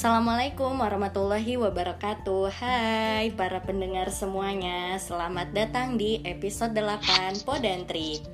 Assalamualaikum warahmatullahi wabarakatuh. Hai para pendengar semuanya. Selamat datang di episode 8 Podantri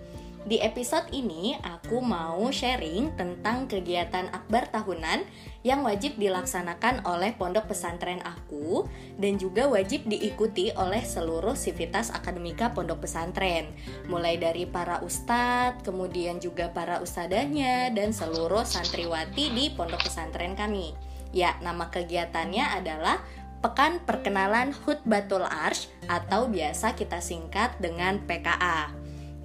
Di episode ini aku mau sharing tentang kegiatan akbar tahunan Yang wajib dilaksanakan oleh pondok pesantren aku Dan juga wajib diikuti oleh seluruh sivitas akademika pondok pesantren. Mulai dari para ustadz, kemudian juga para ustadahnya Dan seluruh santriwati di pondok pesantren kami Ya, nama kegiatannya adalah Pekan Perkenalan Hutbatul Arsh atau biasa kita singkat dengan PKA.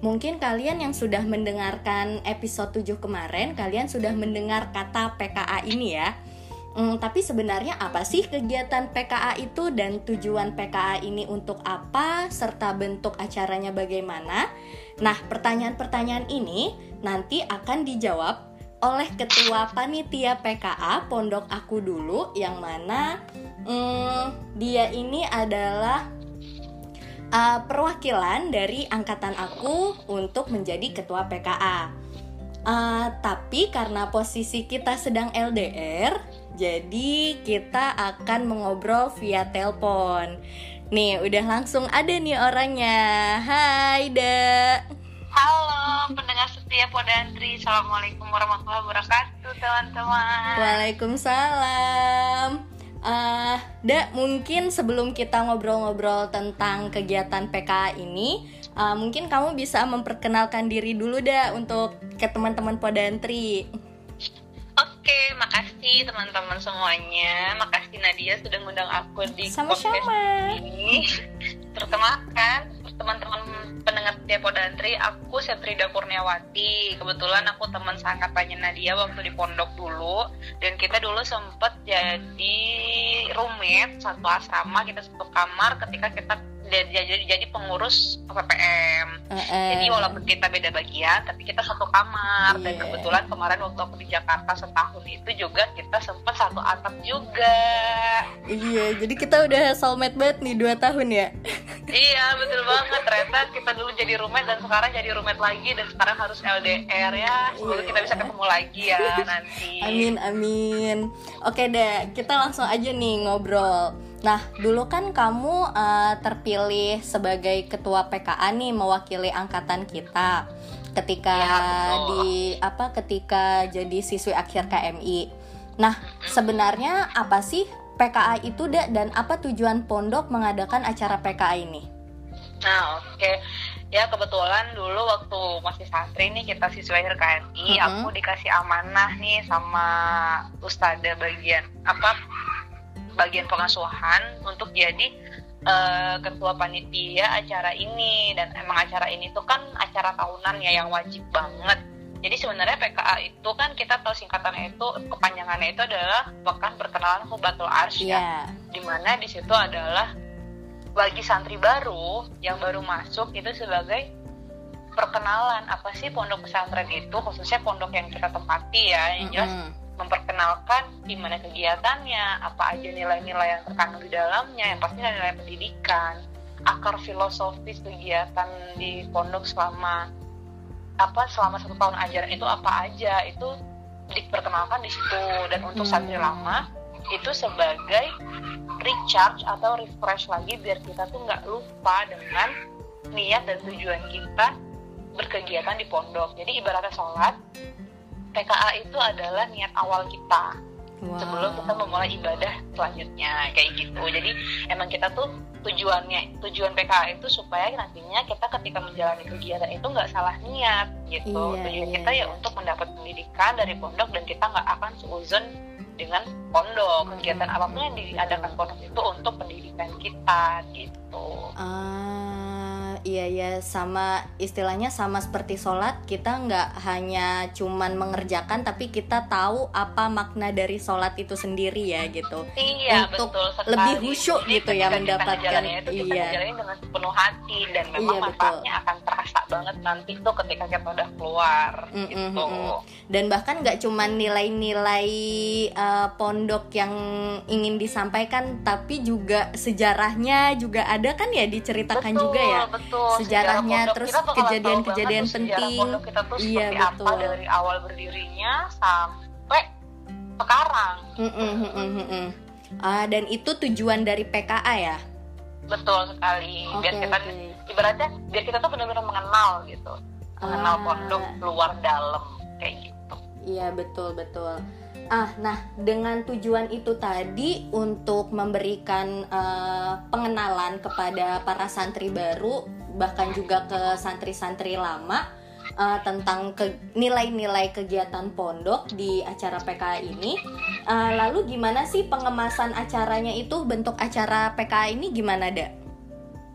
Mungkin kalian yang sudah mendengarkan episode 7 kemarin, kalian sudah mendengar kata PKA ini ya. Hmm, tapi sebenarnya apa sih kegiatan PKA itu dan tujuan PKA ini untuk apa serta bentuk acaranya bagaimana? Nah, pertanyaan-pertanyaan ini nanti akan dijawab oleh ketua panitia PKA Pondok Aku dulu yang mana hmm, dia ini adalah uh, perwakilan dari angkatan aku untuk menjadi ketua PKA. Uh, tapi karena posisi kita sedang LDR, jadi kita akan mengobrol via telepon. Nih, udah langsung ada nih orangnya. Hai, Dek. Halo pendengar setia Podantri Assalamualaikum warahmatullahi wabarakatuh teman-teman Waalaikumsalam uh, Da, mungkin sebelum kita ngobrol-ngobrol tentang kegiatan PKA ini uh, Mungkin kamu bisa memperkenalkan diri dulu Da untuk ke teman-teman Podantri Oke, makasih teman-teman semuanya. Makasih Nadia sudah ngundang aku di Sama-sama. ini. Perkenalkan, teman-teman pendengar setia Podantri, aku Setrida Kurniawati. Kebetulan aku teman seangkatannya Nadia waktu di pondok dulu dan kita dulu sempet jadi roommate satu asrama, kita satu kamar ketika kita jadi jadi pengurus PPM. Uh, uh. Jadi walaupun kita beda bagian, tapi kita satu kamar. Yeah. Dan iya. kebetulan kemarin waktu aku di Jakarta setahun itu juga kita sempat satu atap juga. Iya, jadi kita udah soulmate banget nih dua tahun ya. Iya, betul banget. Ternyata kita dulu jadi roommate dan sekarang jadi roommate lagi dan sekarang harus LDR ya. Semoga yeah. kita bisa ketemu lagi ya nanti. Amin, amin. Oke deh, kita langsung aja nih ngobrol. Nah, dulu kan kamu uh, terpilih sebagai ketua PKA nih mewakili angkatan kita ketika ya, di apa ketika jadi siswi akhir KMI. Nah, sebenarnya apa sih PKA itu dan apa tujuan pondok mengadakan acara PKA ini? Nah, oke. Okay. Ya kebetulan dulu waktu masih santri nih kita siswa KMI, mm -hmm. aku dikasih amanah nih sama ustadzah bagian apa bagian pengasuhan untuk jadi uh, ketua panitia acara ini dan emang acara ini tuh kan acara tahunan ya yang wajib banget jadi sebenarnya PKA itu kan kita tahu singkatannya itu kepanjangannya itu adalah pekan perkenalan Hubatul Ars yeah. ya iya. di mana di situ adalah bagi santri baru yang baru masuk itu sebagai perkenalan apa sih pondok pesantren itu khususnya pondok yang kita tempati ya yang jelas mm -hmm memperkenalkan gimana kegiatannya, apa aja nilai-nilai yang terkandung di dalamnya, yang pasti nilai pendidikan, akar filosofis kegiatan di pondok selama apa selama satu tahun ajaran itu apa aja itu diperkenalkan di situ. Dan untuk hmm. santri lama itu sebagai recharge atau refresh lagi biar kita tuh nggak lupa dengan niat dan tujuan kita berkegiatan di pondok. Jadi ibaratnya sholat PKA itu adalah niat awal kita wow. sebelum kita memulai ibadah selanjutnya kayak gitu jadi emang kita tuh tujuannya tujuan PKA itu supaya nantinya kita ketika menjalani kegiatan itu nggak salah niat gitu iya, tujuan iya, kita ya iya. ya untuk mendapat pendidikan dari pondok dan kita nggak akan seuzon dengan pondok kegiatan apa pun yang diadakan pondok itu untuk pendidikan kita gitu. Uh iya ya sama istilahnya sama seperti sholat kita nggak hanya cuman mengerjakan tapi kita tahu apa makna dari sholat itu sendiri ya gitu. Iya, untuk betul lebih khusyuk gitu ya mendapatkan itu iya. kita dengan sepenuh hati dan memang iya, manfaatnya akan terasa banget nanti tuh ketika kita udah keluar mm -mm, gitu mm dan bahkan nggak cuman nilai-nilai uh, pondok yang ingin disampaikan tapi juga sejarahnya juga ada kan ya diceritakan betul, juga ya? Betul betul sejarahnya terus kejadian-kejadian penting. kita tuh iya betul. apa dari awal berdirinya sampai sekarang. Mm -mm, mm -mm. Uh, dan itu tujuan dari PKA ya? Betul sekali. Okay, biar kita okay. ibaratnya biar kita tuh benar-benar mengenal gitu. Mengenal ah. pondok luar dalam kayak gitu. Iya betul betul Ah, nah dengan tujuan itu tadi untuk memberikan uh, pengenalan kepada para santri baru, bahkan juga ke santri-santri lama uh, tentang nilai-nilai ke kegiatan pondok di acara PKA ini. Uh, lalu gimana sih pengemasan acaranya itu bentuk acara PKA ini gimana, Dak?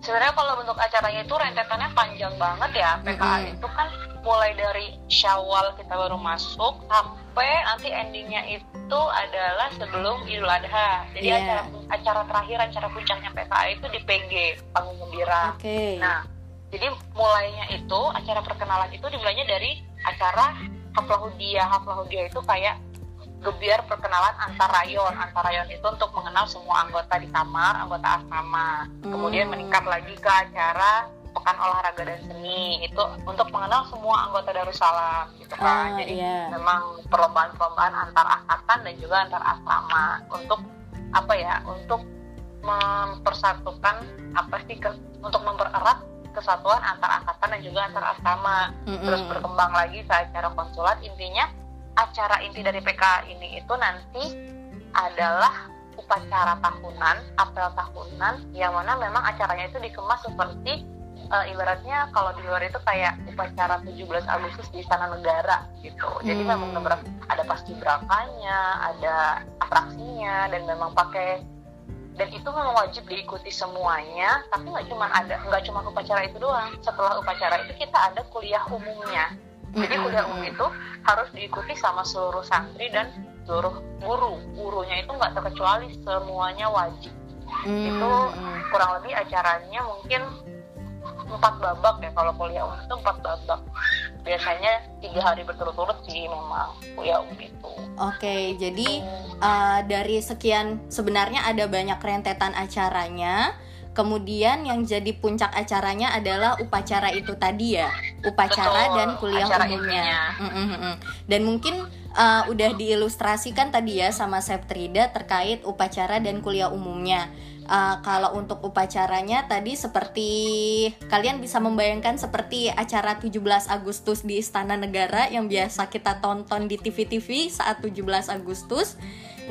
Sebenarnya kalau bentuk acaranya itu rentetannya panjang banget ya. PKA mm -hmm. itu kan mulai dari Syawal kita baru masuk sampai nanti endingnya itu adalah sebelum Idul Adha. Jadi yeah. acara acara terakhir, acara puncaknya PKA itu di PG Panggung Gembira. Okay. Nah, jadi mulainya itu acara perkenalan itu dimulainya dari acara Haflahudia. Haflahudia itu kayak gebiar perkenalan antar rayon. Antar rayon itu untuk mengenal semua anggota di kamar, anggota asrama. Hmm. Kemudian meningkat lagi ke acara pekan olahraga dan seni itu untuk mengenal semua anggota Darussalam gitu kan. Uh, Jadi yeah. memang perlombaan-perlombaan antar angkatan dan juga antar asrama untuk apa ya? Untuk mempersatukan apa sih ke, untuk mempererat kesatuan antar angkatan dan juga antar asrama. Mm -hmm. Terus berkembang lagi ke acara konsulat intinya acara inti dari PK ini itu nanti adalah upacara tahunan, apel tahunan yang mana memang acaranya itu dikemas seperti uh, ibaratnya kalau di luar itu kayak upacara 17 Agustus di Istana Negara gitu. Jadi hmm. memang benar ada pasti berakanya, ada atraksinya dan memang pakai dan itu memang wajib diikuti semuanya tapi nggak cuma ada nggak cuma upacara itu doang setelah upacara itu kita ada kuliah umumnya jadi kuliah umum itu harus diikuti sama seluruh santri dan seluruh guru. Gurunya itu nggak terkecuali semuanya wajib. Hmm. itu kurang lebih acaranya mungkin empat babak ya kalau kuliah umum itu empat babak. Biasanya tiga hari berturut-turut sih memang kuliah umum itu. Oke okay, jadi uh, dari sekian sebenarnya ada banyak rentetan acaranya Kemudian yang jadi puncak acaranya adalah upacara itu tadi ya, upacara Betul, dan kuliah umumnya. Mm -mm. Dan mungkin uh, udah diilustrasikan tadi ya sama Septrida terkait upacara dan kuliah umumnya. Uh, kalau untuk upacaranya tadi seperti kalian bisa membayangkan seperti acara 17 Agustus di Istana Negara yang biasa kita tonton di TV-TV saat 17 Agustus.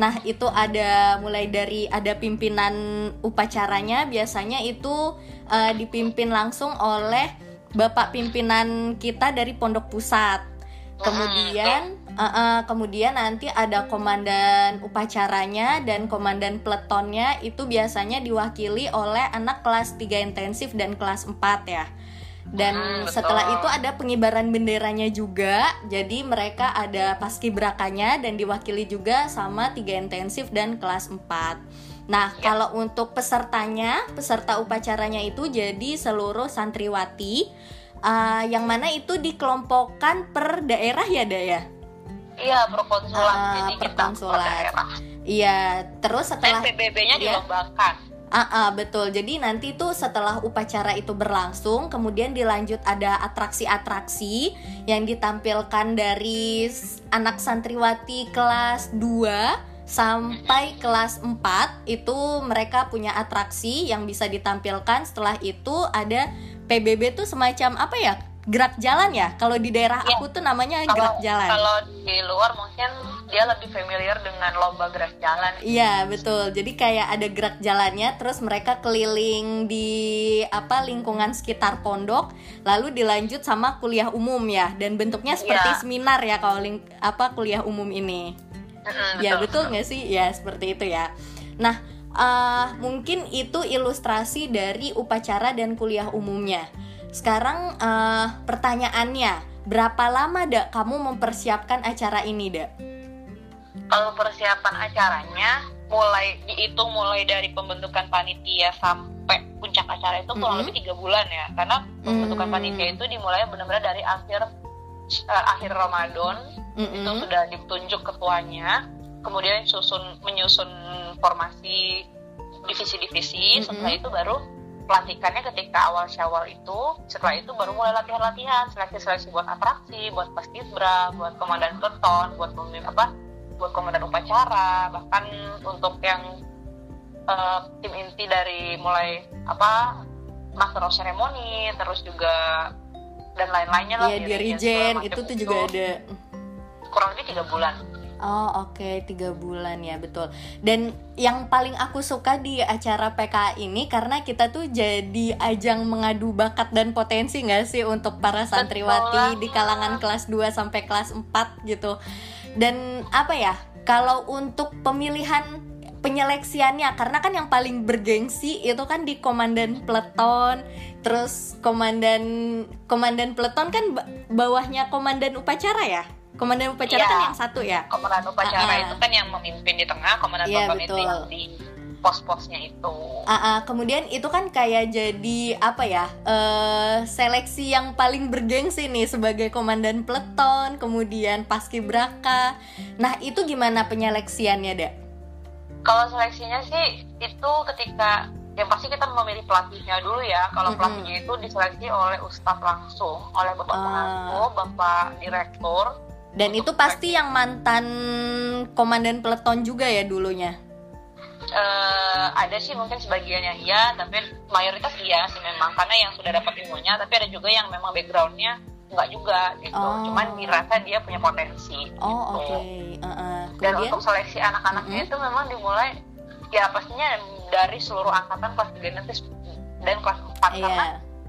Nah, itu ada mulai dari ada pimpinan upacaranya biasanya itu uh, dipimpin langsung oleh Bapak pimpinan kita dari Pondok Pusat. Kemudian Uh, uh, kemudian nanti ada komandan upacaranya dan komandan peletonnya itu biasanya diwakili oleh anak kelas 3 intensif dan kelas 4 ya. Dan hmm, setelah itu ada pengibaran benderanya juga. Jadi mereka ada paskibrakanya dan diwakili juga sama 3 intensif dan kelas 4. Nah, ya. kalau untuk pesertanya, peserta upacaranya itu jadi seluruh santriwati uh, yang mana itu dikelompokkan per daerah ya, Daya? Iya, perkonsulan. Uh, Jadi perkonsulan. Iya, terus setelah PBB-nya ya, dilombakan. Ah, uh, uh, betul. Jadi nanti tuh setelah upacara itu berlangsung, kemudian dilanjut ada atraksi-atraksi yang ditampilkan dari anak santriwati kelas 2 sampai kelas 4 itu mereka punya atraksi yang bisa ditampilkan. Setelah itu ada PBB tuh semacam apa ya? Gerak jalan ya? Kalau di daerah ya. aku tuh namanya kalau, gerak jalan. kalau di luar mungkin dia lebih familiar dengan lomba gerak jalan. Iya betul. Jadi kayak ada gerak jalannya terus mereka keliling di apa lingkungan sekitar pondok lalu dilanjut sama kuliah umum ya. Dan bentuknya seperti ya. seminar ya kalau apa kuliah umum ini. Mm, ya betul nggak sih? Ya seperti itu ya. Nah uh, mungkin itu ilustrasi dari upacara dan kuliah umumnya sekarang uh, pertanyaannya, berapa lama dak kamu mempersiapkan acara ini dak? Kalau persiapan acaranya mulai dihitung mulai dari pembentukan panitia sampai puncak acara itu kurang mm -hmm. lebih tiga bulan ya, karena pembentukan mm -hmm. panitia itu dimulai benar-benar dari akhir uh, akhir Ramadan mm -hmm. itu sudah ditunjuk ketuanya, kemudian susun menyusun formasi divisi-divisi, mm -hmm. setelah itu baru pelantikannya ketika awal syawal itu setelah itu baru mulai latihan-latihan. Seleksi-seleksi buat atraksi buat paskibra buat komandan peleton buat pemimpin apa buat komandan upacara. Bahkan untuk yang uh, tim inti dari mulai apa master of ceremony terus juga dan lain-lainnya lah ya dirijen itu tuh juga ada. Kurang lebih tiga bulan Oh oke okay. tiga bulan ya betul dan yang paling aku suka di acara PKA ini karena kita tuh jadi ajang mengadu bakat dan potensi nggak sih untuk para santriwati betul. di kalangan kelas 2 sampai kelas 4 gitu dan apa ya kalau untuk pemilihan penyeleksiannya karena kan yang paling bergengsi itu kan di komandan peleton terus komandan komandan peleton kan bawahnya komandan upacara ya komandan upacara ya, kan yang satu ya komandan upacara uh -uh. itu kan yang memimpin di tengah komandan ya, itu yang di pos-posnya itu. Uh, uh, kemudian itu kan kayak jadi apa ya uh, seleksi yang paling bergengsi nih sebagai komandan peleton, kemudian paskibraka. Nah itu gimana penyeleksiannya, Dak? Kalau seleksinya sih itu ketika yang pasti kita memilih pelatihnya dulu ya. Kalau mm -hmm. pelatihnya itu diseleksi oleh ustadz langsung, oleh bapak uh. pengasuh, bapak direktur. Dan itu pasti yang mantan komandan peleton juga ya dulunya uh, ada sih mungkin sebagian yang iya tapi mayoritas iya sih memang karena yang sudah dapat ilmunya tapi ada juga yang memang backgroundnya nggak juga gitu oh. cuman dirasa dia punya potensi oh, gitu okay. uh, uh. dan untuk seleksi anak-anaknya mm -hmm. itu memang dimulai ya pastinya dari seluruh angkatan kelas tiga intensif dan kelas 4 yeah. karena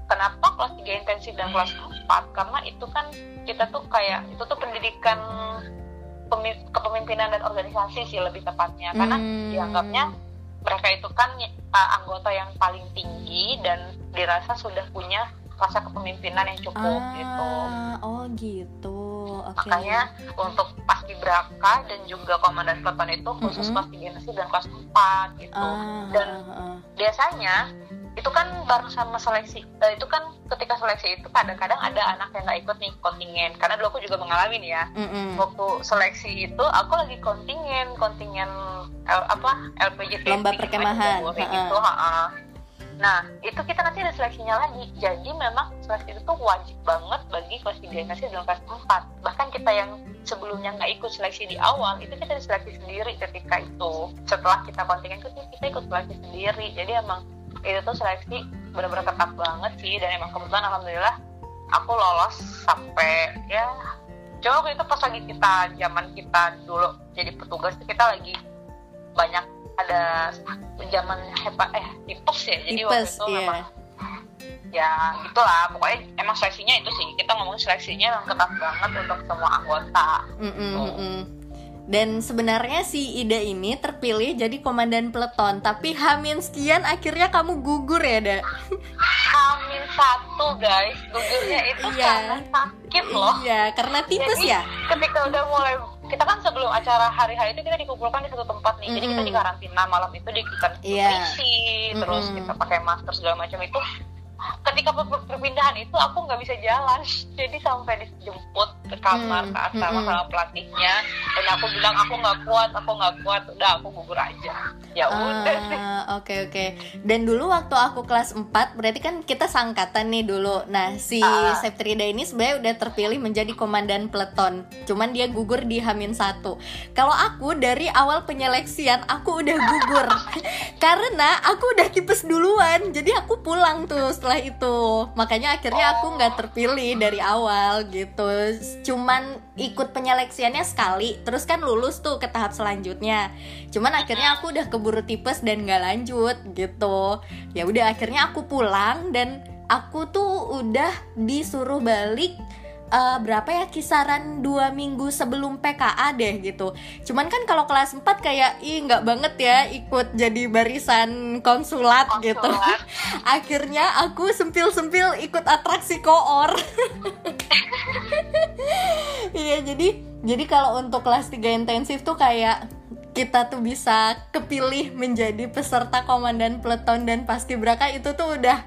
kenapa kelas tiga intensif dan kelas 4 karena itu kan kita tuh kayak itu tuh pendidikan kepemimpinan dan organisasi sih lebih tepatnya karena hmm. dianggapnya mereka itu kan uh, anggota yang paling tinggi dan dirasa sudah punya rasa kepemimpinan yang cukup ah, gitu. Oh gitu. Okay. Makanya untuk paskibraka dan juga komandan peleton itu khusus mm -hmm. kelas 3 nasi dan kelas 4 gitu. Ah, dan ah, ah. biasanya itu kan bareng sama seleksi uh, itu kan ketika seleksi itu kadang-kadang ada anak yang nggak ikut nih kontingen. Karena dulu aku juga mengalami nih ya. Mm-hmm. waktu seleksi itu aku lagi kontingen kontingen L, apa LPJ lomba perkemahan gitu ha -ha. nah itu kita nanti ada seleksinya lagi. Jadi memang seleksi itu tuh wajib banget bagi kelas 3 nasi dan kelas 4 bahkan kita yang sebelumnya nggak ikut seleksi di awal itu kita diseleksi sendiri ketika itu. Setelah kita kontingen itu kita ikut seleksi sendiri. Jadi emang itu tuh seleksi benar-benar ketat banget sih. Dan emang kebetulan alhamdulillah aku lolos sampai ya coba waktu itu pas lagi kita zaman kita dulu jadi petugas kita lagi banyak ada zaman hepa eh tipes ya. Jadi tipes, waktu itu yeah. memang ya gitulah pokoknya emang seleksinya itu sih. Kita ngomong seleksinya emang ketat banget untuk semua anggota. Mm -mm, mm -mm. Dan sebenarnya si Ida ini terpilih jadi komandan peleton, tapi Hamin sekian akhirnya kamu gugur ya, Da? Hamin satu, guys. Gugurnya itu iya. karena sakit loh. Iya, karena tipes jadi, ya. Ketika udah mulai kita kan sebelum acara hari-hari itu kita dikumpulkan di satu tempat nih. Mm -hmm. Jadi kita di karantina malam itu di kita yeah. nutrisi, mm -hmm. terus kita pakai masker segala macam itu ketika perpindahan itu aku nggak bisa jalan. Jadi sampai dijemput ke kamar hmm, ke asrama hmm, sama pelatihnya. Dan aku bilang aku nggak kuat aku nggak kuat. Udah aku gugur aja. Ya ah, udah. uh, oke okay, oke. Okay. dan dulu waktu aku kelas 4 berarti kan kita sangkatan nih dulu. Nah si uh, Septrida ini sebenarnya udah terpilih menjadi komandan peleton. Cuman dia gugur di Hamin satu. Kalau aku dari awal penyeleksian aku udah gugur. Karena aku udah tipes duluan. Jadi aku pulang tuh setelah itu. Makanya akhirnya aku nggak terpilih dari awal gitu. Cuman ikut penyeleksiannya sekali terus kan lulus tuh ke tahap selanjutnya. Cuman akhirnya aku udah keburu tipes dan nggak lanjut gitu. Ya udah akhirnya aku pulang dan aku tuh udah disuruh balik uh, berapa ya kisaran dua minggu sebelum PKA deh gitu. Cuman kan kalau kelas 4 kayak ih nggak banget ya ikut jadi barisan konsulat, konsulat. gitu. Akhirnya aku sempil-sempil ikut atraksi koor. Iya jadi jadi kalau untuk kelas 3 intensif tuh kayak kita tuh bisa kepilih menjadi peserta komandan peleton dan paskibraka itu tuh udah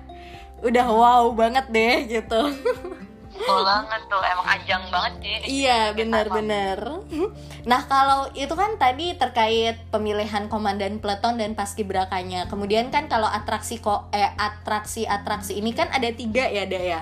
udah wow banget deh gitu. betul banget tuh emang ajang banget sih iya benar-benar nah kalau itu kan tadi terkait pemilihan komandan peleton dan paskibrakanya kemudian kan kalau atraksi kok eh atraksi atraksi ini kan ada tiga ya Daya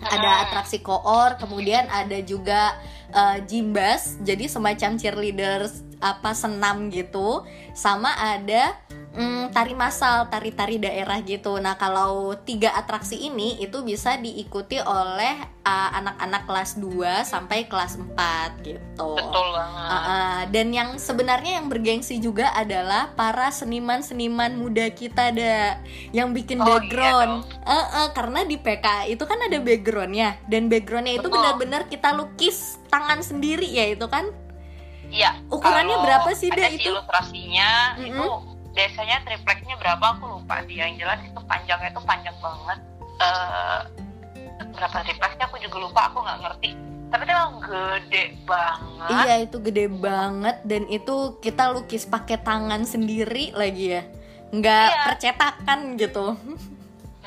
ada atraksi koor kemudian ada juga uh, jimbas jadi semacam cheerleaders apa senam gitu sama ada mm, tari masal, tari-tari daerah gitu. Nah, kalau tiga atraksi ini itu bisa diikuti oleh uh, anak-anak kelas 2 sampai kelas 4 gitu. Betul banget. Uh, uh, dan yang sebenarnya yang bergengsi juga adalah para seniman-seniman muda kita ada yang bikin oh, background. Iya uh, uh, karena di PK itu kan ada backgroundnya dan backgroundnya itu benar-benar kita lukis tangan sendiri ya itu kan. Iya. Ukurannya berapa sih, deh itu? Ilustrasinya mm -hmm. itu biasanya tripleknya berapa? Aku lupa sih. Yang jelas itu panjangnya itu panjang banget. Uh, berapa tripleknya aku juga lupa. Aku nggak ngerti. Tapi itu emang gede banget. Iya itu gede banget. Dan itu kita lukis pakai tangan sendiri lagi ya. Nggak iya. percetakan gitu.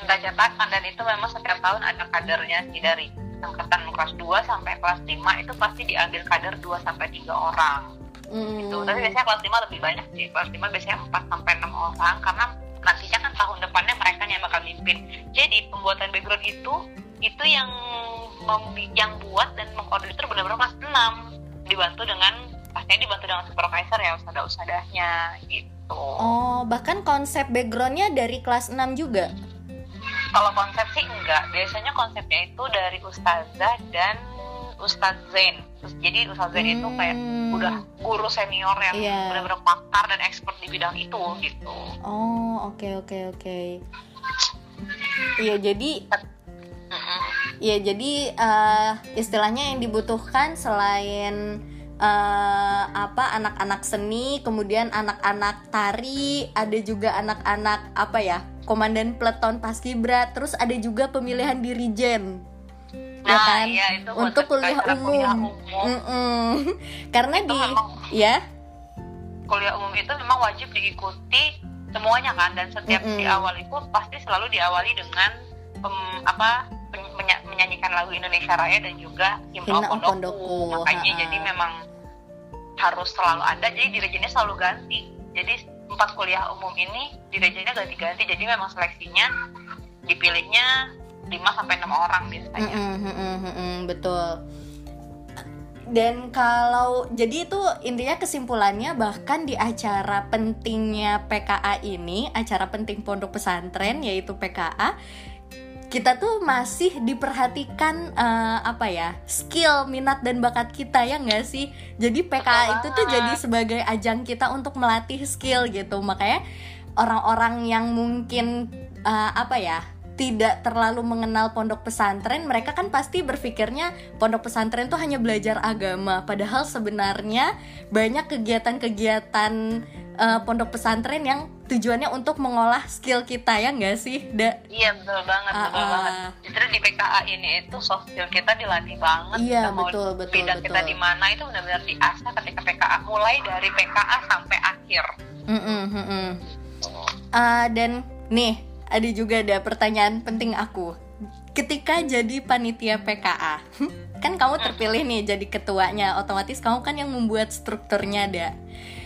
Nggak cetakan. Dan itu memang setiap tahun ada kadernya sih dari angkatan kelas 2 sampai kelas 5 itu pasti diambil kader 2 sampai 3 orang. Hmm. gitu. Tapi biasanya kelas 5 lebih banyak sih. Kelas 5 biasanya 4 sampai 6 orang karena nantinya kan tahun depannya mereka yang bakal mimpin. Jadi pembuatan background itu itu yang yang buat dan mengkoordinator benar-benar kelas 6 dibantu dengan pastinya dibantu dengan supervisor ya usadah-usahanya gitu. Oh bahkan konsep backgroundnya dari kelas 6 juga kalau konsep sih enggak biasanya konsepnya itu dari ustazah dan Ustadz Zain jadi Ustadz Zain hmm. itu kayak hmm. udah guru senior yang yeah. benar-benar pakar dan expert di bidang itu gitu oh oke okay, oke okay, oke okay. iya jadi Iya jadi uh, istilahnya yang dibutuhkan selain uh, apa anak-anak seni, kemudian anak-anak tari, ada juga anak-anak apa ya komandan peleton paskibra, terus ada juga pemilihan dirijen nah, ya kan iya, itu untuk kuliah umum, kuliah umum. Mm -mm. karena itu di memang, ya kuliah umum itu memang wajib diikuti semuanya kan dan setiap mm -mm. di awal itu pasti selalu diawali dengan pem, apa menya, menyanyikan lagu Indonesia Raya dan juga himno pondoku makanya ha. jadi memang harus selalu ada jadi dirijennya selalu ganti jadi empat kuliah umum ini dirijennya ganti-ganti jadi memang seleksinya dipilihnya 5 sampai 6 orang biasanya. Mm -hmm, mm -hmm, betul. Dan kalau jadi itu intinya kesimpulannya bahkan di acara pentingnya PKA ini, acara penting pondok pesantren yaitu PKA, kita tuh masih diperhatikan uh, apa ya skill minat dan bakat kita ya nggak sih? Jadi PKA itu tuh jadi sebagai ajang kita untuk melatih skill gitu. Makanya orang-orang yang mungkin uh, apa ya tidak terlalu mengenal pondok pesantren, mereka kan pasti berpikirnya pondok pesantren itu hanya belajar agama. Padahal sebenarnya banyak kegiatan-kegiatan uh, pondok pesantren yang tujuannya untuk mengolah skill kita ya nggak sih, Da? Iya betul banget, uh, betul uh, banget. Justru di PKA ini itu soft skill kita dilatih banget. Iya betul betul bidang betul. kita di mana itu benar-benar diasah ketika PKA, mulai dari PKA sampai akhir. Mm -mm, mm -mm. Uh, dan nih ada juga ada pertanyaan penting aku ketika jadi panitia PKA kan kamu terpilih nih jadi ketuanya otomatis kamu kan yang membuat strukturnya ada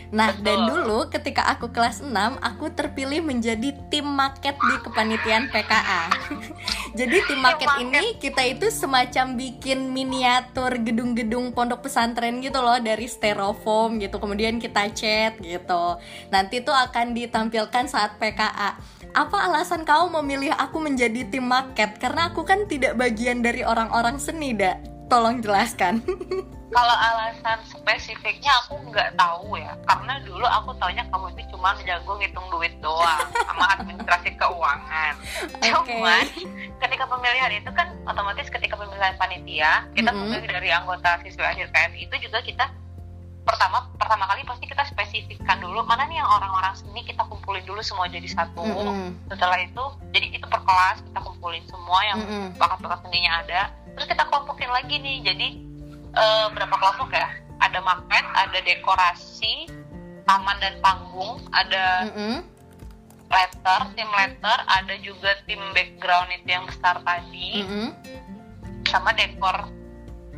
Nah, Betul. dan dulu ketika aku kelas 6, aku terpilih menjadi tim market di kepanitiaan PKA. Jadi tim market ini kita itu semacam bikin miniatur gedung-gedung pondok pesantren gitu loh dari styrofoam gitu. Kemudian kita cat gitu. Nanti tuh akan ditampilkan saat PKA apa alasan kamu memilih aku menjadi tim market? Karena aku kan tidak bagian dari orang-orang seni, dak. Tolong jelaskan. Kalau alasan spesifiknya aku nggak tahu ya, karena dulu aku taunya kamu itu cuma jago ngitung duit doang sama administrasi keuangan. Okay. Cuman ketika pemilihan itu kan otomatis ketika pemilihan panitia kita mm -hmm. memilih dari anggota siswa akhir KMI itu juga kita pertama pertama kali pasti kita spesifikkan dulu mana nih yang orang-orang seni kita kumpulin dulu semua jadi satu mm -hmm. setelah itu jadi itu per kelas kita kumpulin semua yang mm -hmm. bakat-bakat seninya ada terus kita kelompokin lagi nih jadi uh, berapa kelompok ya ada market ada dekorasi taman dan panggung ada mm -hmm. letter tim letter ada juga tim background itu yang besar tadi mm -hmm. sama dekor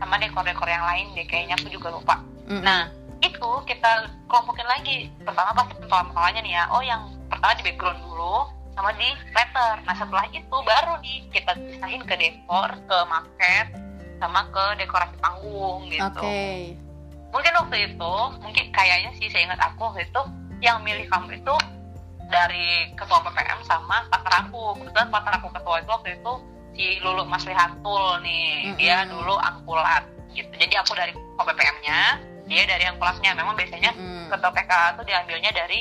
sama dekor-dekor yang lain deh kayaknya aku juga lupa mm -hmm. nah itu kita kelompokin lagi pertama pasti pertama-tamanya nih ya oh yang pertama di background dulu sama di letter nah setelah itu baru nih kita pisahin ke dekor ke market sama ke dekorasi panggung gitu okay. mungkin waktu itu mungkin kayaknya sih saya ingat aku waktu itu yang milih kamu itu dari ketua PPM sama partner aku kebetulan partner aku ketua itu waktu itu si Lulu Maslihatul nih mm -hmm. dia dulu angkulat gitu jadi aku dari OPPM-nya dia dari angkulatnya memang biasanya mm. ketua PK itu diambilnya dari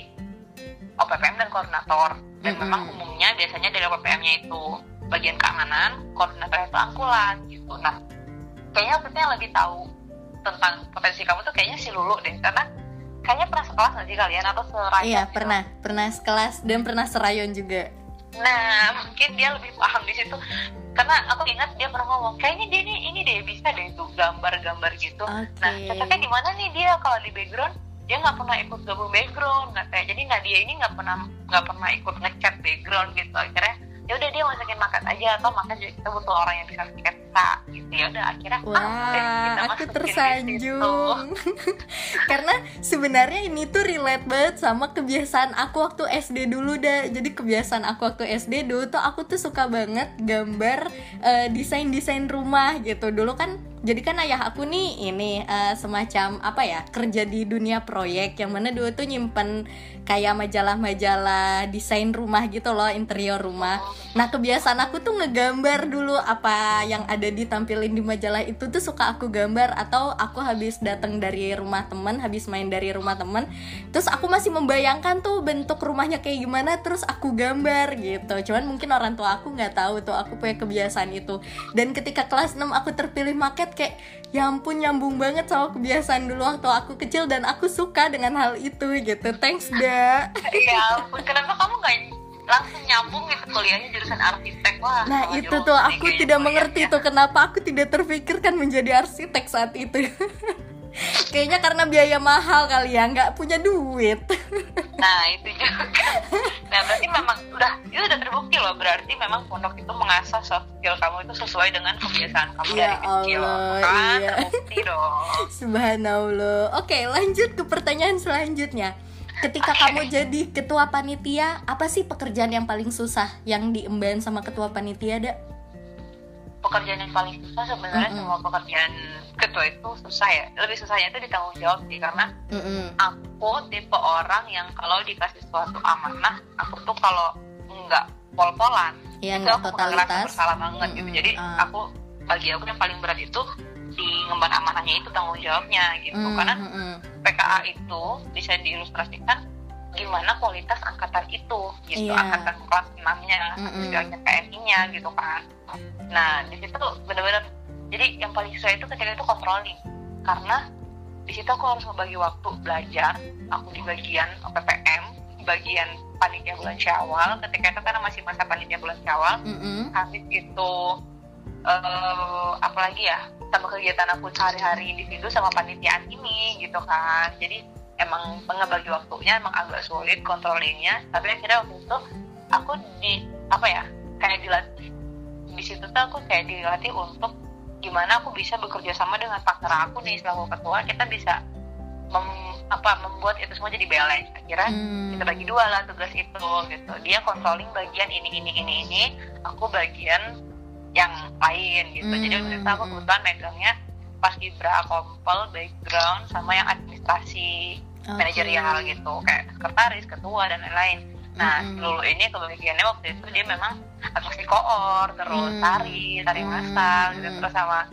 OPPM dan koordinator dan mm -hmm. memang umumnya biasanya dari OPPM-nya itu bagian keamanan koordinator itu angkulat gitu nah kayaknya yang lebih tahu tentang potensi kamu tuh kayaknya si Lulu deh. Karena kayaknya pernah sekelas nggak sih kalian? Atau serayon iya gitu? pernah. Pernah sekelas dan pernah serayon juga. Nah mungkin dia lebih paham di situ. Karena aku ingat dia pernah ngomong kayaknya dia ini ini deh bisa deh itu gambar-gambar gitu. Okay. nah cocoknya di mana nih dia? Kalau di background dia nggak pernah ikut gabung background nggak kayak jadi Nadia ini nggak pernah nggak pernah ikut ngecat background gitu. Akhirnya ya udah dia masukin makan aja atau makan juga kita butuh orang yang bisa sketsa gitu ya. Udah akhirnya wah ah, kita aku tersanjung. karena sebenarnya ini tuh relate banget sama kebiasaan aku waktu SD dulu dah jadi kebiasaan aku waktu SD dulu tuh aku tuh suka banget gambar uh, eh, desain desain rumah gitu. Dulu kan jadi kan ayah aku nih ini uh, semacam apa ya kerja di dunia proyek yang mana dulu tuh nyimpen kayak majalah-majalah desain rumah gitu loh interior rumah. Nah kebiasaan aku tuh ngegambar dulu apa yang ada ditampilin di majalah itu tuh suka aku gambar atau aku habis datang dari rumah temen habis main dari rumah temen terus aku masih membayangkan tuh bentuk rumahnya kayak gimana terus aku gambar gitu. Cuman mungkin orang tua aku nggak tahu tuh aku punya kebiasaan itu. Dan ketika kelas 6 aku terpilih market kayak ya ampun nyambung banget sama kebiasaan dulu waktu aku kecil dan aku suka dengan hal itu gitu. Thanks da ya ampun kenapa kamu nggak langsung nyambung gitu kuliahnya jurusan arsitek wah nah itu tuh aku tidak mengerti tuh kenapa aku tidak terpikirkan menjadi arsitek saat itu Kayaknya karena biaya mahal kali ya, nggak punya duit. Nah itu juga. Nah berarti memang udah itu udah terbukti loh. Berarti memang pondok itu mengasah soft skill kamu itu sesuai dengan kebiasaan kamu ya dari kecil. Allah, kan iya. terbukti dong. Subhanallah. Oke lanjut ke pertanyaan selanjutnya. Ketika okay. kamu jadi ketua panitia, apa sih pekerjaan yang paling susah yang diemban sama ketua panitia, Dak? pekerjaan yang paling susah sebenarnya mm -hmm. semua pekerjaan ketua itu susah ya lebih susahnya itu di tanggung jawab sih karena mm -hmm. aku tipe orang yang kalau dikasih suatu amanah aku tuh kalau nggak pol-polan ya, itu aku ngerasa bersalah banget mm -hmm. gitu jadi uh. aku bagi aku yang paling berat itu di ngemban amanahnya itu tanggung jawabnya gitu mm -hmm. karena PKA itu bisa diilustrasikan gimana kualitas angkatan itu gitu yeah. angkatan kelas enamnya mm -hmm. KMI-nya gitu kan nah di situ benar-benar jadi yang paling susah itu ketika itu controlling karena di situ aku harus membagi waktu belajar aku di bagian PPM bagian panitia bulan Syawal ketika itu karena masih masa panitia bulan Syawal mm -hmm. habis itu uh, apalagi ya sama kegiatan aku sehari-hari individu sama panitiaan ini gitu kan. Jadi emang ngebagi waktunya emang agak sulit kontrolingnya tapi akhirnya waktu itu aku di apa ya kayak dilatih di situ tuh aku kayak dilatih untuk gimana aku bisa bekerja sama dengan partner aku nih selaku ketua kita bisa mem, apa membuat itu semua jadi balance. Akhirnya hmm. kita bagi dua lah tugas itu gitu. Dia controlling bagian ini ini ini ini aku bagian yang lain gitu hmm. jadi waktu itu aku kebetulan megangnya pas Ibra kompel background sama yang administrasi okay. manajerial gitu kayak sekretaris ketua dan lain-lain nah mm -hmm. lulu ini kebagiannya waktu itu dia memang atraksi koor terus mm. tari tari masal mm. gitu terus sama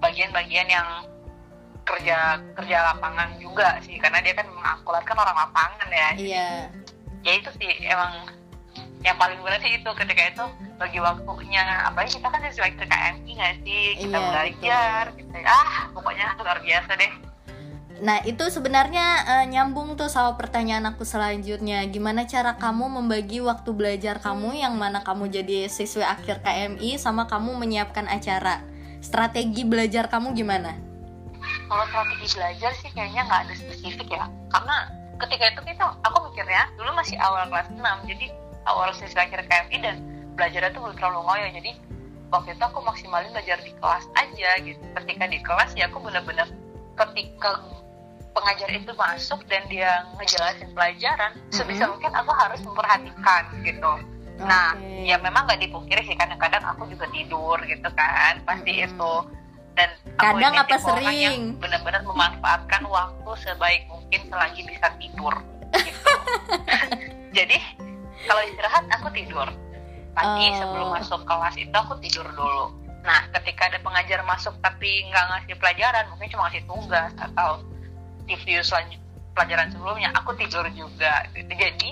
bagian-bagian yang kerja kerja lapangan juga sih karena dia kan mengakulat kan orang lapangan ya iya yeah. ya itu sih emang yang paling berat sih itu ketika itu bagi waktunya apalagi kita kan sesuai ke KMI nggak sih kita yeah, belajar gitu ah pokoknya luar biasa deh Nah, itu sebenarnya uh, nyambung tuh sama pertanyaan aku selanjutnya. Gimana cara kamu membagi waktu belajar kamu yang mana kamu jadi siswi akhir KMI sama kamu menyiapkan acara? Strategi belajar kamu gimana? Kalau strategi belajar sih kayaknya nggak ada spesifik ya. Karena ketika itu kita aku mikirnya dulu masih awal kelas 6. Jadi awal siswi akhir KMI dan belajarnya tuh belum terlalu ngoyo. Jadi waktu itu aku maksimalin belajar di kelas aja gitu. Ketika di kelas ya aku bener-bener ketika pengajar itu masuk dan dia ngejelasin pelajaran mm-hmm. sebisa mungkin aku harus memperhatikan gitu okay. nah ya memang nggak dipungkiri sih kadang-kadang aku juga tidur gitu kan pasti mm-hmm. itu dan kadang apa sering benar-benar memanfaatkan waktu sebaik mungkin selagi bisa tidur gitu. jadi kalau istirahat aku tidur pagi oh. sebelum masuk kelas itu aku tidur dulu nah ketika ada pengajar masuk tapi nggak ngasih pelajaran mungkin cuma ngasih tugas atau review selanjutnya pelajaran sebelumnya aku tidur juga jadi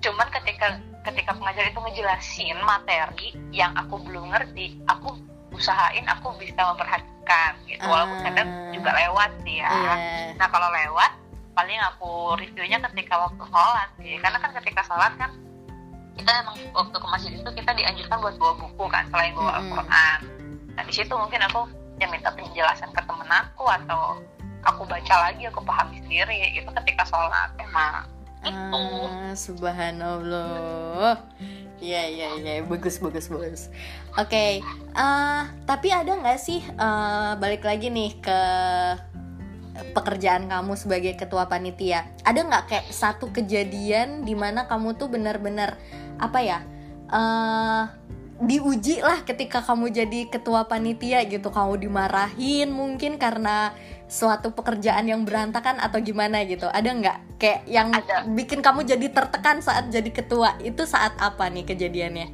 cuman ketika ketika pengajar itu ngejelasin materi yang aku belum ngerti aku usahain aku bisa memperhatikan gitu walaupun kadang ah. juga lewat sih ya yeah. nah kalau lewat paling aku reviewnya ketika waktu sholat sih karena kan ketika sholat kan kita emang waktu ke masjid itu kita dianjurkan buat bawa buku kan selain bawa. Al-Quran nah di situ mungkin aku yang minta penjelasan ke temen aku atau aku baca lagi aku pahami sendiri itu ketika sholat emang itu ah, subhanallah Iya iya iya bagus bagus bagus. Oke, okay. uh, eh, tapi ada nggak sih uh, balik lagi nih ke pekerjaan kamu sebagai ketua panitia? Ada nggak kayak satu kejadian di mana kamu tuh benar-benar apa ya? Uh, diuji lah ketika kamu jadi ketua panitia gitu, kamu dimarahin mungkin karena suatu pekerjaan yang berantakan atau gimana gitu ada nggak kayak yang ada. bikin kamu jadi tertekan saat jadi ketua itu saat apa nih kejadiannya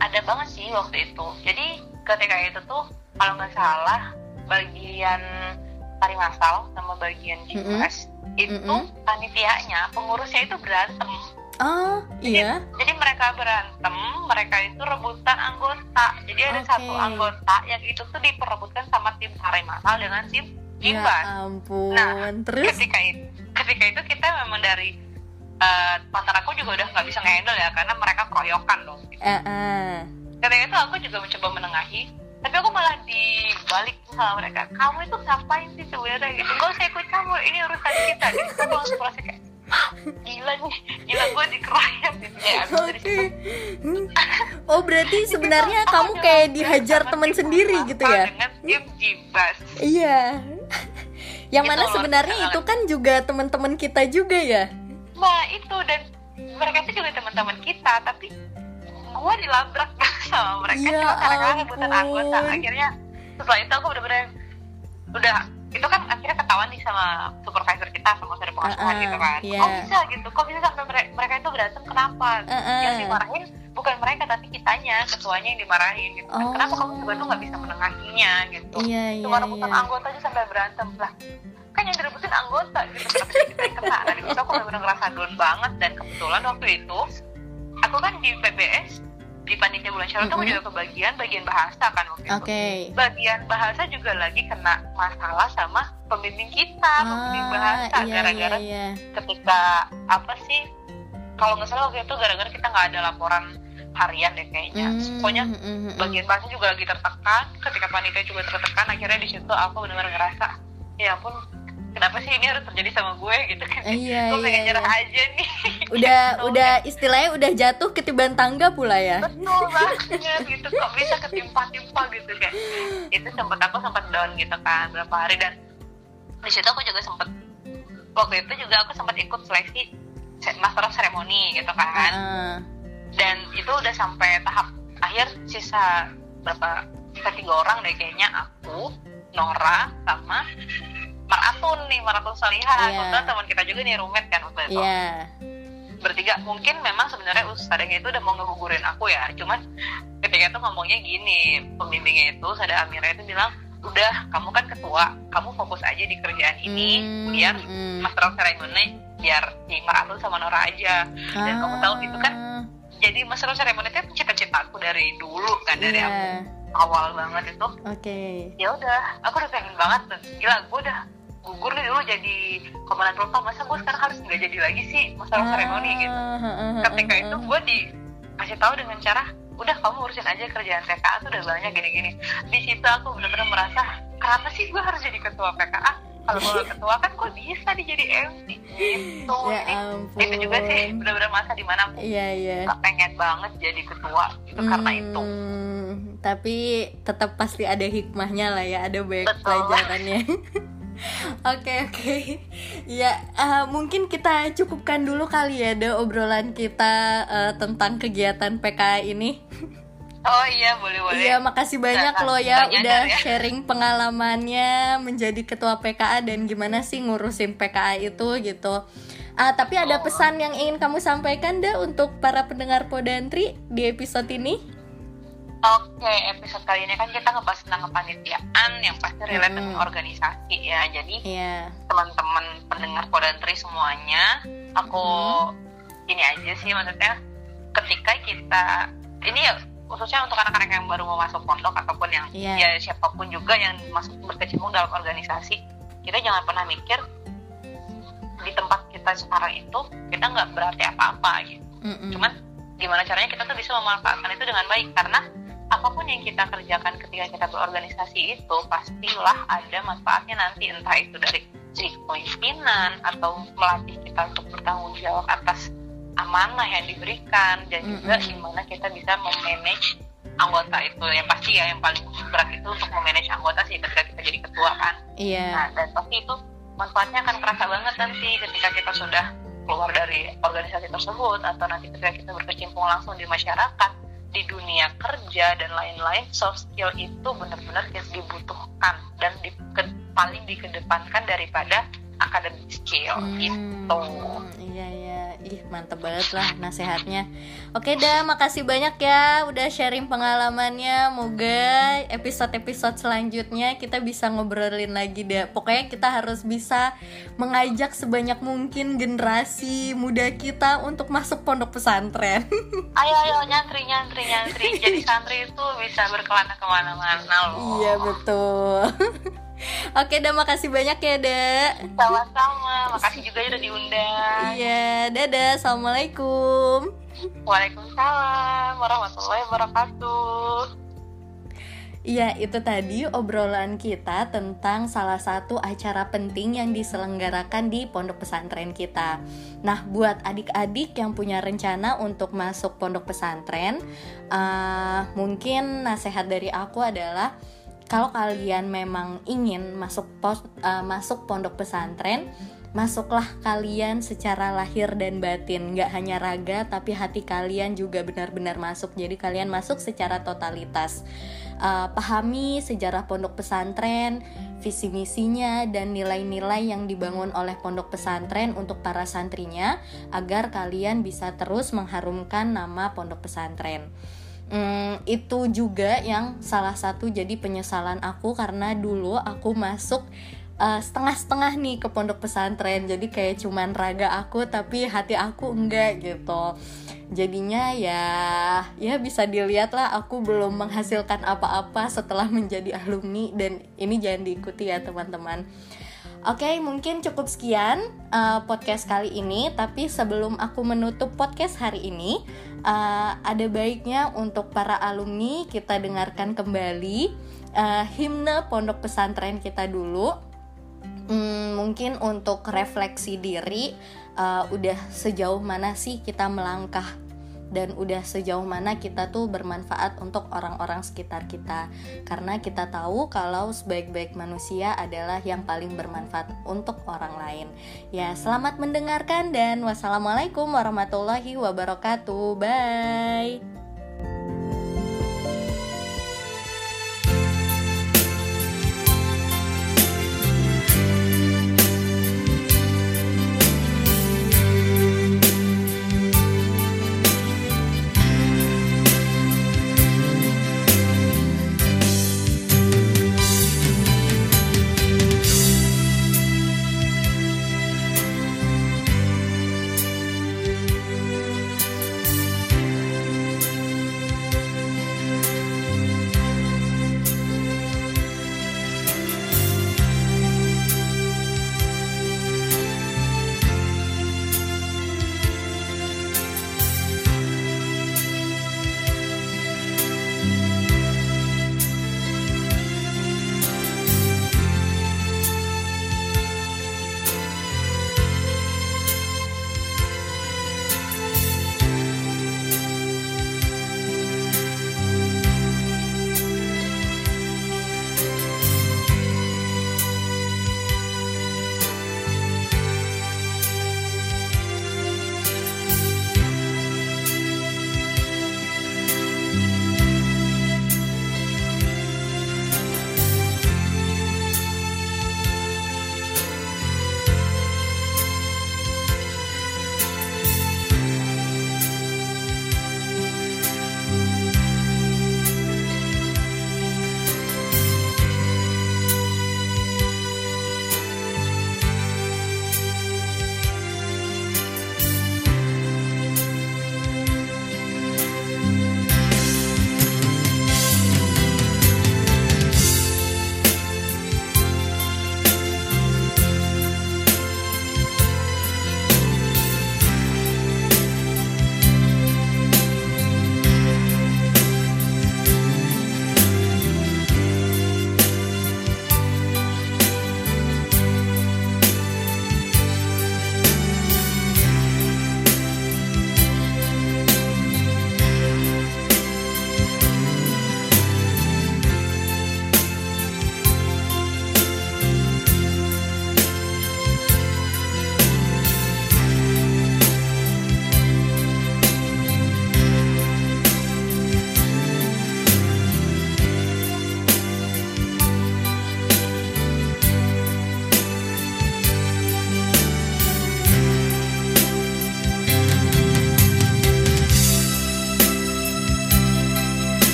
ada banget sih waktu itu jadi ketika itu tuh kalau nggak salah bagian tari masal sama bagian GMS mm -hmm. itu mm -hmm. panitianya pengurusnya itu berantem Oh iya. Jadi, jadi mereka berantem, mereka itu rebutan anggota. Jadi ada okay. satu anggota yang itu tuh diperebutkan sama tim tari masal dengan tim Ya ampun. Nah, terus ketika itu, ketika itu kita memang dari uh, partner aku juga udah nggak bisa ngehandle ya karena mereka keroyokan dong. Gitu. Uh, uh. Ketika itu aku juga mencoba menengahi, tapi aku malah dibalik sama mereka. Kamu itu ngapain sih sebenarnya gitu? Gak usah ikut campur, ini urusan kita. Jadi kita langsung merasa kayak gila nih gila gue dikeroyok gitu ya okay. oh berarti sebenarnya kamu kayak dihajar teman sendiri gitu ya dengan tim jibas iya yang mana sebenarnya itu kan juga teman-teman kita juga ya nah itu dan mereka itu juga teman-teman kita tapi gue dilabrak sama mereka ya cuma karena rebutan anggota akhirnya setelah itu aku bener-bener udah itu kan akhirnya ketahuan nih sama supervisor kita sama saudara pengasuhan uh, uh, gitu kan. yeah. kok bisa gitu? Kok bisa sampai mereka, mereka itu berantem? Kenapa? Uh, uh. yang dimarahin bukan mereka tapi kitanya ketuanya yang dimarahin gitu oh. kenapa kamu juga tuh nggak bisa menengahinya gitu? Yeah, yeah, cuma rebutan yeah. anggota aja sampai berantem. Lah kan yang direbutin anggota gitu. Kenapa kita yang kena. Nah di situ aku benar-benar ngerasa down banget. Dan kebetulan waktu itu aku kan di PBS di panitia bulan Syawal mm -hmm. juga kebagian bagian bahasa kan waktu okay. itu. Bagian bahasa juga lagi kena masalah sama pembimbing kita, ah, pembimbing bahasa iya, gara-gara iya, iya. ketika apa sih kalau nggak salah waktu itu gara-gara kita nggak ada laporan harian deh kayaknya. Mm, Pokoknya mm, mm, bagian bahasa juga lagi tertekan, ketika panitia juga tertekan, akhirnya di situ aku benar-benar ngerasa, ya ampun kenapa sih ini harus terjadi sama gue gitu kan? Iya, gue pengen iya, nyerah iya. aja nih. Udah udah istilahnya udah jatuh ketiban tangga pula ya? Betul banget gitu. Kok bisa ketimpa-timpa gitu kayak itu sempat aku sempat down gitu kan berapa hari. Dan di situ aku juga sempat waktu itu juga aku sempat ikut seleksi master of ceremony gitu kan. Uh. dan itu udah sampai tahap akhir sisa berapa sisa tiga orang deh kayaknya. Aku Nora sama maraton nih maraton salihan yeah. kebetulan teman kita juga nih roommate kan waktu itu yeah. bertiga mungkin memang sebenarnya ustadznya itu udah mau ngegugurin aku ya cuman ketika itu ngomongnya gini pembimbingnya itu Sada Amira itu bilang udah kamu kan ketua kamu fokus aja di kerjaan ini mm, biar mm. master of ceremony biar si Maraton sama Nora aja dan ah. kamu tahu itu kan jadi master ceremony itu cita-cita aku dari dulu kan dari yeah. aku awal banget itu. Oke. Okay. ya udah aku udah pengen banget gila gue udah gugur nih dulu jadi komandan propam masa gue sekarang harus nggak jadi lagi sih masalah ah, seremoni gitu ketika itu gue dikasih tahu dengan cara udah kamu urusin aja kerjaan PKA tuh udah banyak gini-gini. Di situ aku benar-benar merasa kenapa sih gue harus jadi ketua PKA kalau gue ketua kan gue bisa dijadi MC gitu ya jadi itu juga sih benar-benar masa di mana aku yeah, yeah. pengen banget jadi ketua itu hmm, karena itu tapi tetap pasti ada hikmahnya lah ya ada banyak Betul. pelajarannya Oke oke, ya uh, mungkin kita cukupkan dulu kali ya deh obrolan kita uh, tentang kegiatan PK ini. Oh iya boleh boleh. Iya makasih banyak loh ya udah ya. sharing pengalamannya menjadi ketua PKA dan gimana sih ngurusin PKA itu gitu. Uh, tapi ada oh. pesan yang ingin kamu sampaikan deh untuk para pendengar Podantri di episode ini? Oke, episode kali ini kan kita ngebahas tentang kepanitiaan yang pasti relate hmm. dengan organisasi ya. Jadi yeah. teman-teman pendengar Podantri semuanya, aku hmm. ini aja sih maksudnya ketika kita ini ya khususnya untuk anak-anak yang baru mau masuk pondok ataupun yang yeah. ya siapa pun juga yang masuk berkecimpung dalam organisasi kita jangan pernah mikir di tempat kita sekarang itu kita nggak berarti apa-apa gitu mm -mm. cuman gimana caranya kita tuh bisa memanfaatkan itu dengan baik karena apa pun yang kita kerjakan ketika kita berorganisasi itu pastilah ada manfaatnya nanti entah itu dari segi kepemimpinan atau melatih kita untuk bertanggung jawab atas amanah yang diberikan dan juga mm -hmm. gimana kita bisa memanage anggota itu. Yang pasti ya yang paling berat itu untuk memanage anggota sih ketika kita jadi ketua kan. Iya. Yeah. nah dan pasti itu manfaatnya akan kerasa banget nanti ketika kita sudah keluar dari organisasi tersebut atau nanti ketika kita berkecimpung langsung di masyarakat di dunia kerja dan lain-lain soft skill itu benar-benar dibutuhkan dan di, ke, paling dikedepankan daripada academic skill. Hmm, gitu. iya iya ih mantep banget lah nasehatnya. Oke dah makasih banyak ya udah sharing pengalamannya. Moga episode-episode selanjutnya kita bisa ngobrolin lagi deh. Pokoknya kita harus bisa mengajak sebanyak mungkin generasi muda kita untuk masuk pondok pesantren. Ayo ayo nyantri nyantri nyantri. Jadi santri itu bisa berkelana ke mana-mana loh iya betul Oke, dah makasih banyak ya, Dek. Sama-sama. Makasih juga ya udah diundang. Iya, dadah. Assalamualaikum. Waalaikumsalam warahmatullahi wabarakatuh. Iya, itu tadi obrolan kita tentang salah satu acara penting yang diselenggarakan di pondok pesantren kita. Nah, buat adik-adik yang punya rencana untuk masuk pondok pesantren, uh, mungkin nasihat dari aku adalah kalau kalian memang ingin masuk pos, uh, masuk pondok pesantren masuklah kalian secara lahir dan batin. Nggak hanya raga tapi hati kalian juga benar-benar masuk. Jadi kalian masuk secara totalitas. Uh, pahami sejarah pondok pesantren visi misinya dan nilai-nilai yang dibangun oleh pondok pesantren untuk para santrinya agar kalian bisa terus mengharumkan nama pondok pesantren Hmm, itu juga yang salah satu jadi penyesalan aku karena dulu aku masuk uh, setengah-setengah nih ke pondok pesantren. Jadi kayak cuman raga aku tapi hati aku enggak gitu. Jadinya ya ya bisa dilihat lah aku belum menghasilkan apa-apa setelah menjadi alumni. Dan ini jangan diikuti ya teman-teman Oke, mungkin cukup sekian uh, podcast kali ini. Tapi sebelum aku menutup podcast hari ini, uh, ada baiknya untuk para alumni kita dengarkan kembali uh, himne pondok pesantren kita dulu. Hmm, mungkin untuk refleksi diri, uh, udah sejauh mana sih kita melangkah dan udah sejauh mana kita tuh bermanfaat untuk orang-orang sekitar kita. Karena kita tahu kalau sebaik-baik manusia adalah yang paling bermanfaat untuk orang lain. Ya selamat mendengarkan dan wassalamualaikum warahmatullahi wabarakatuh. Bye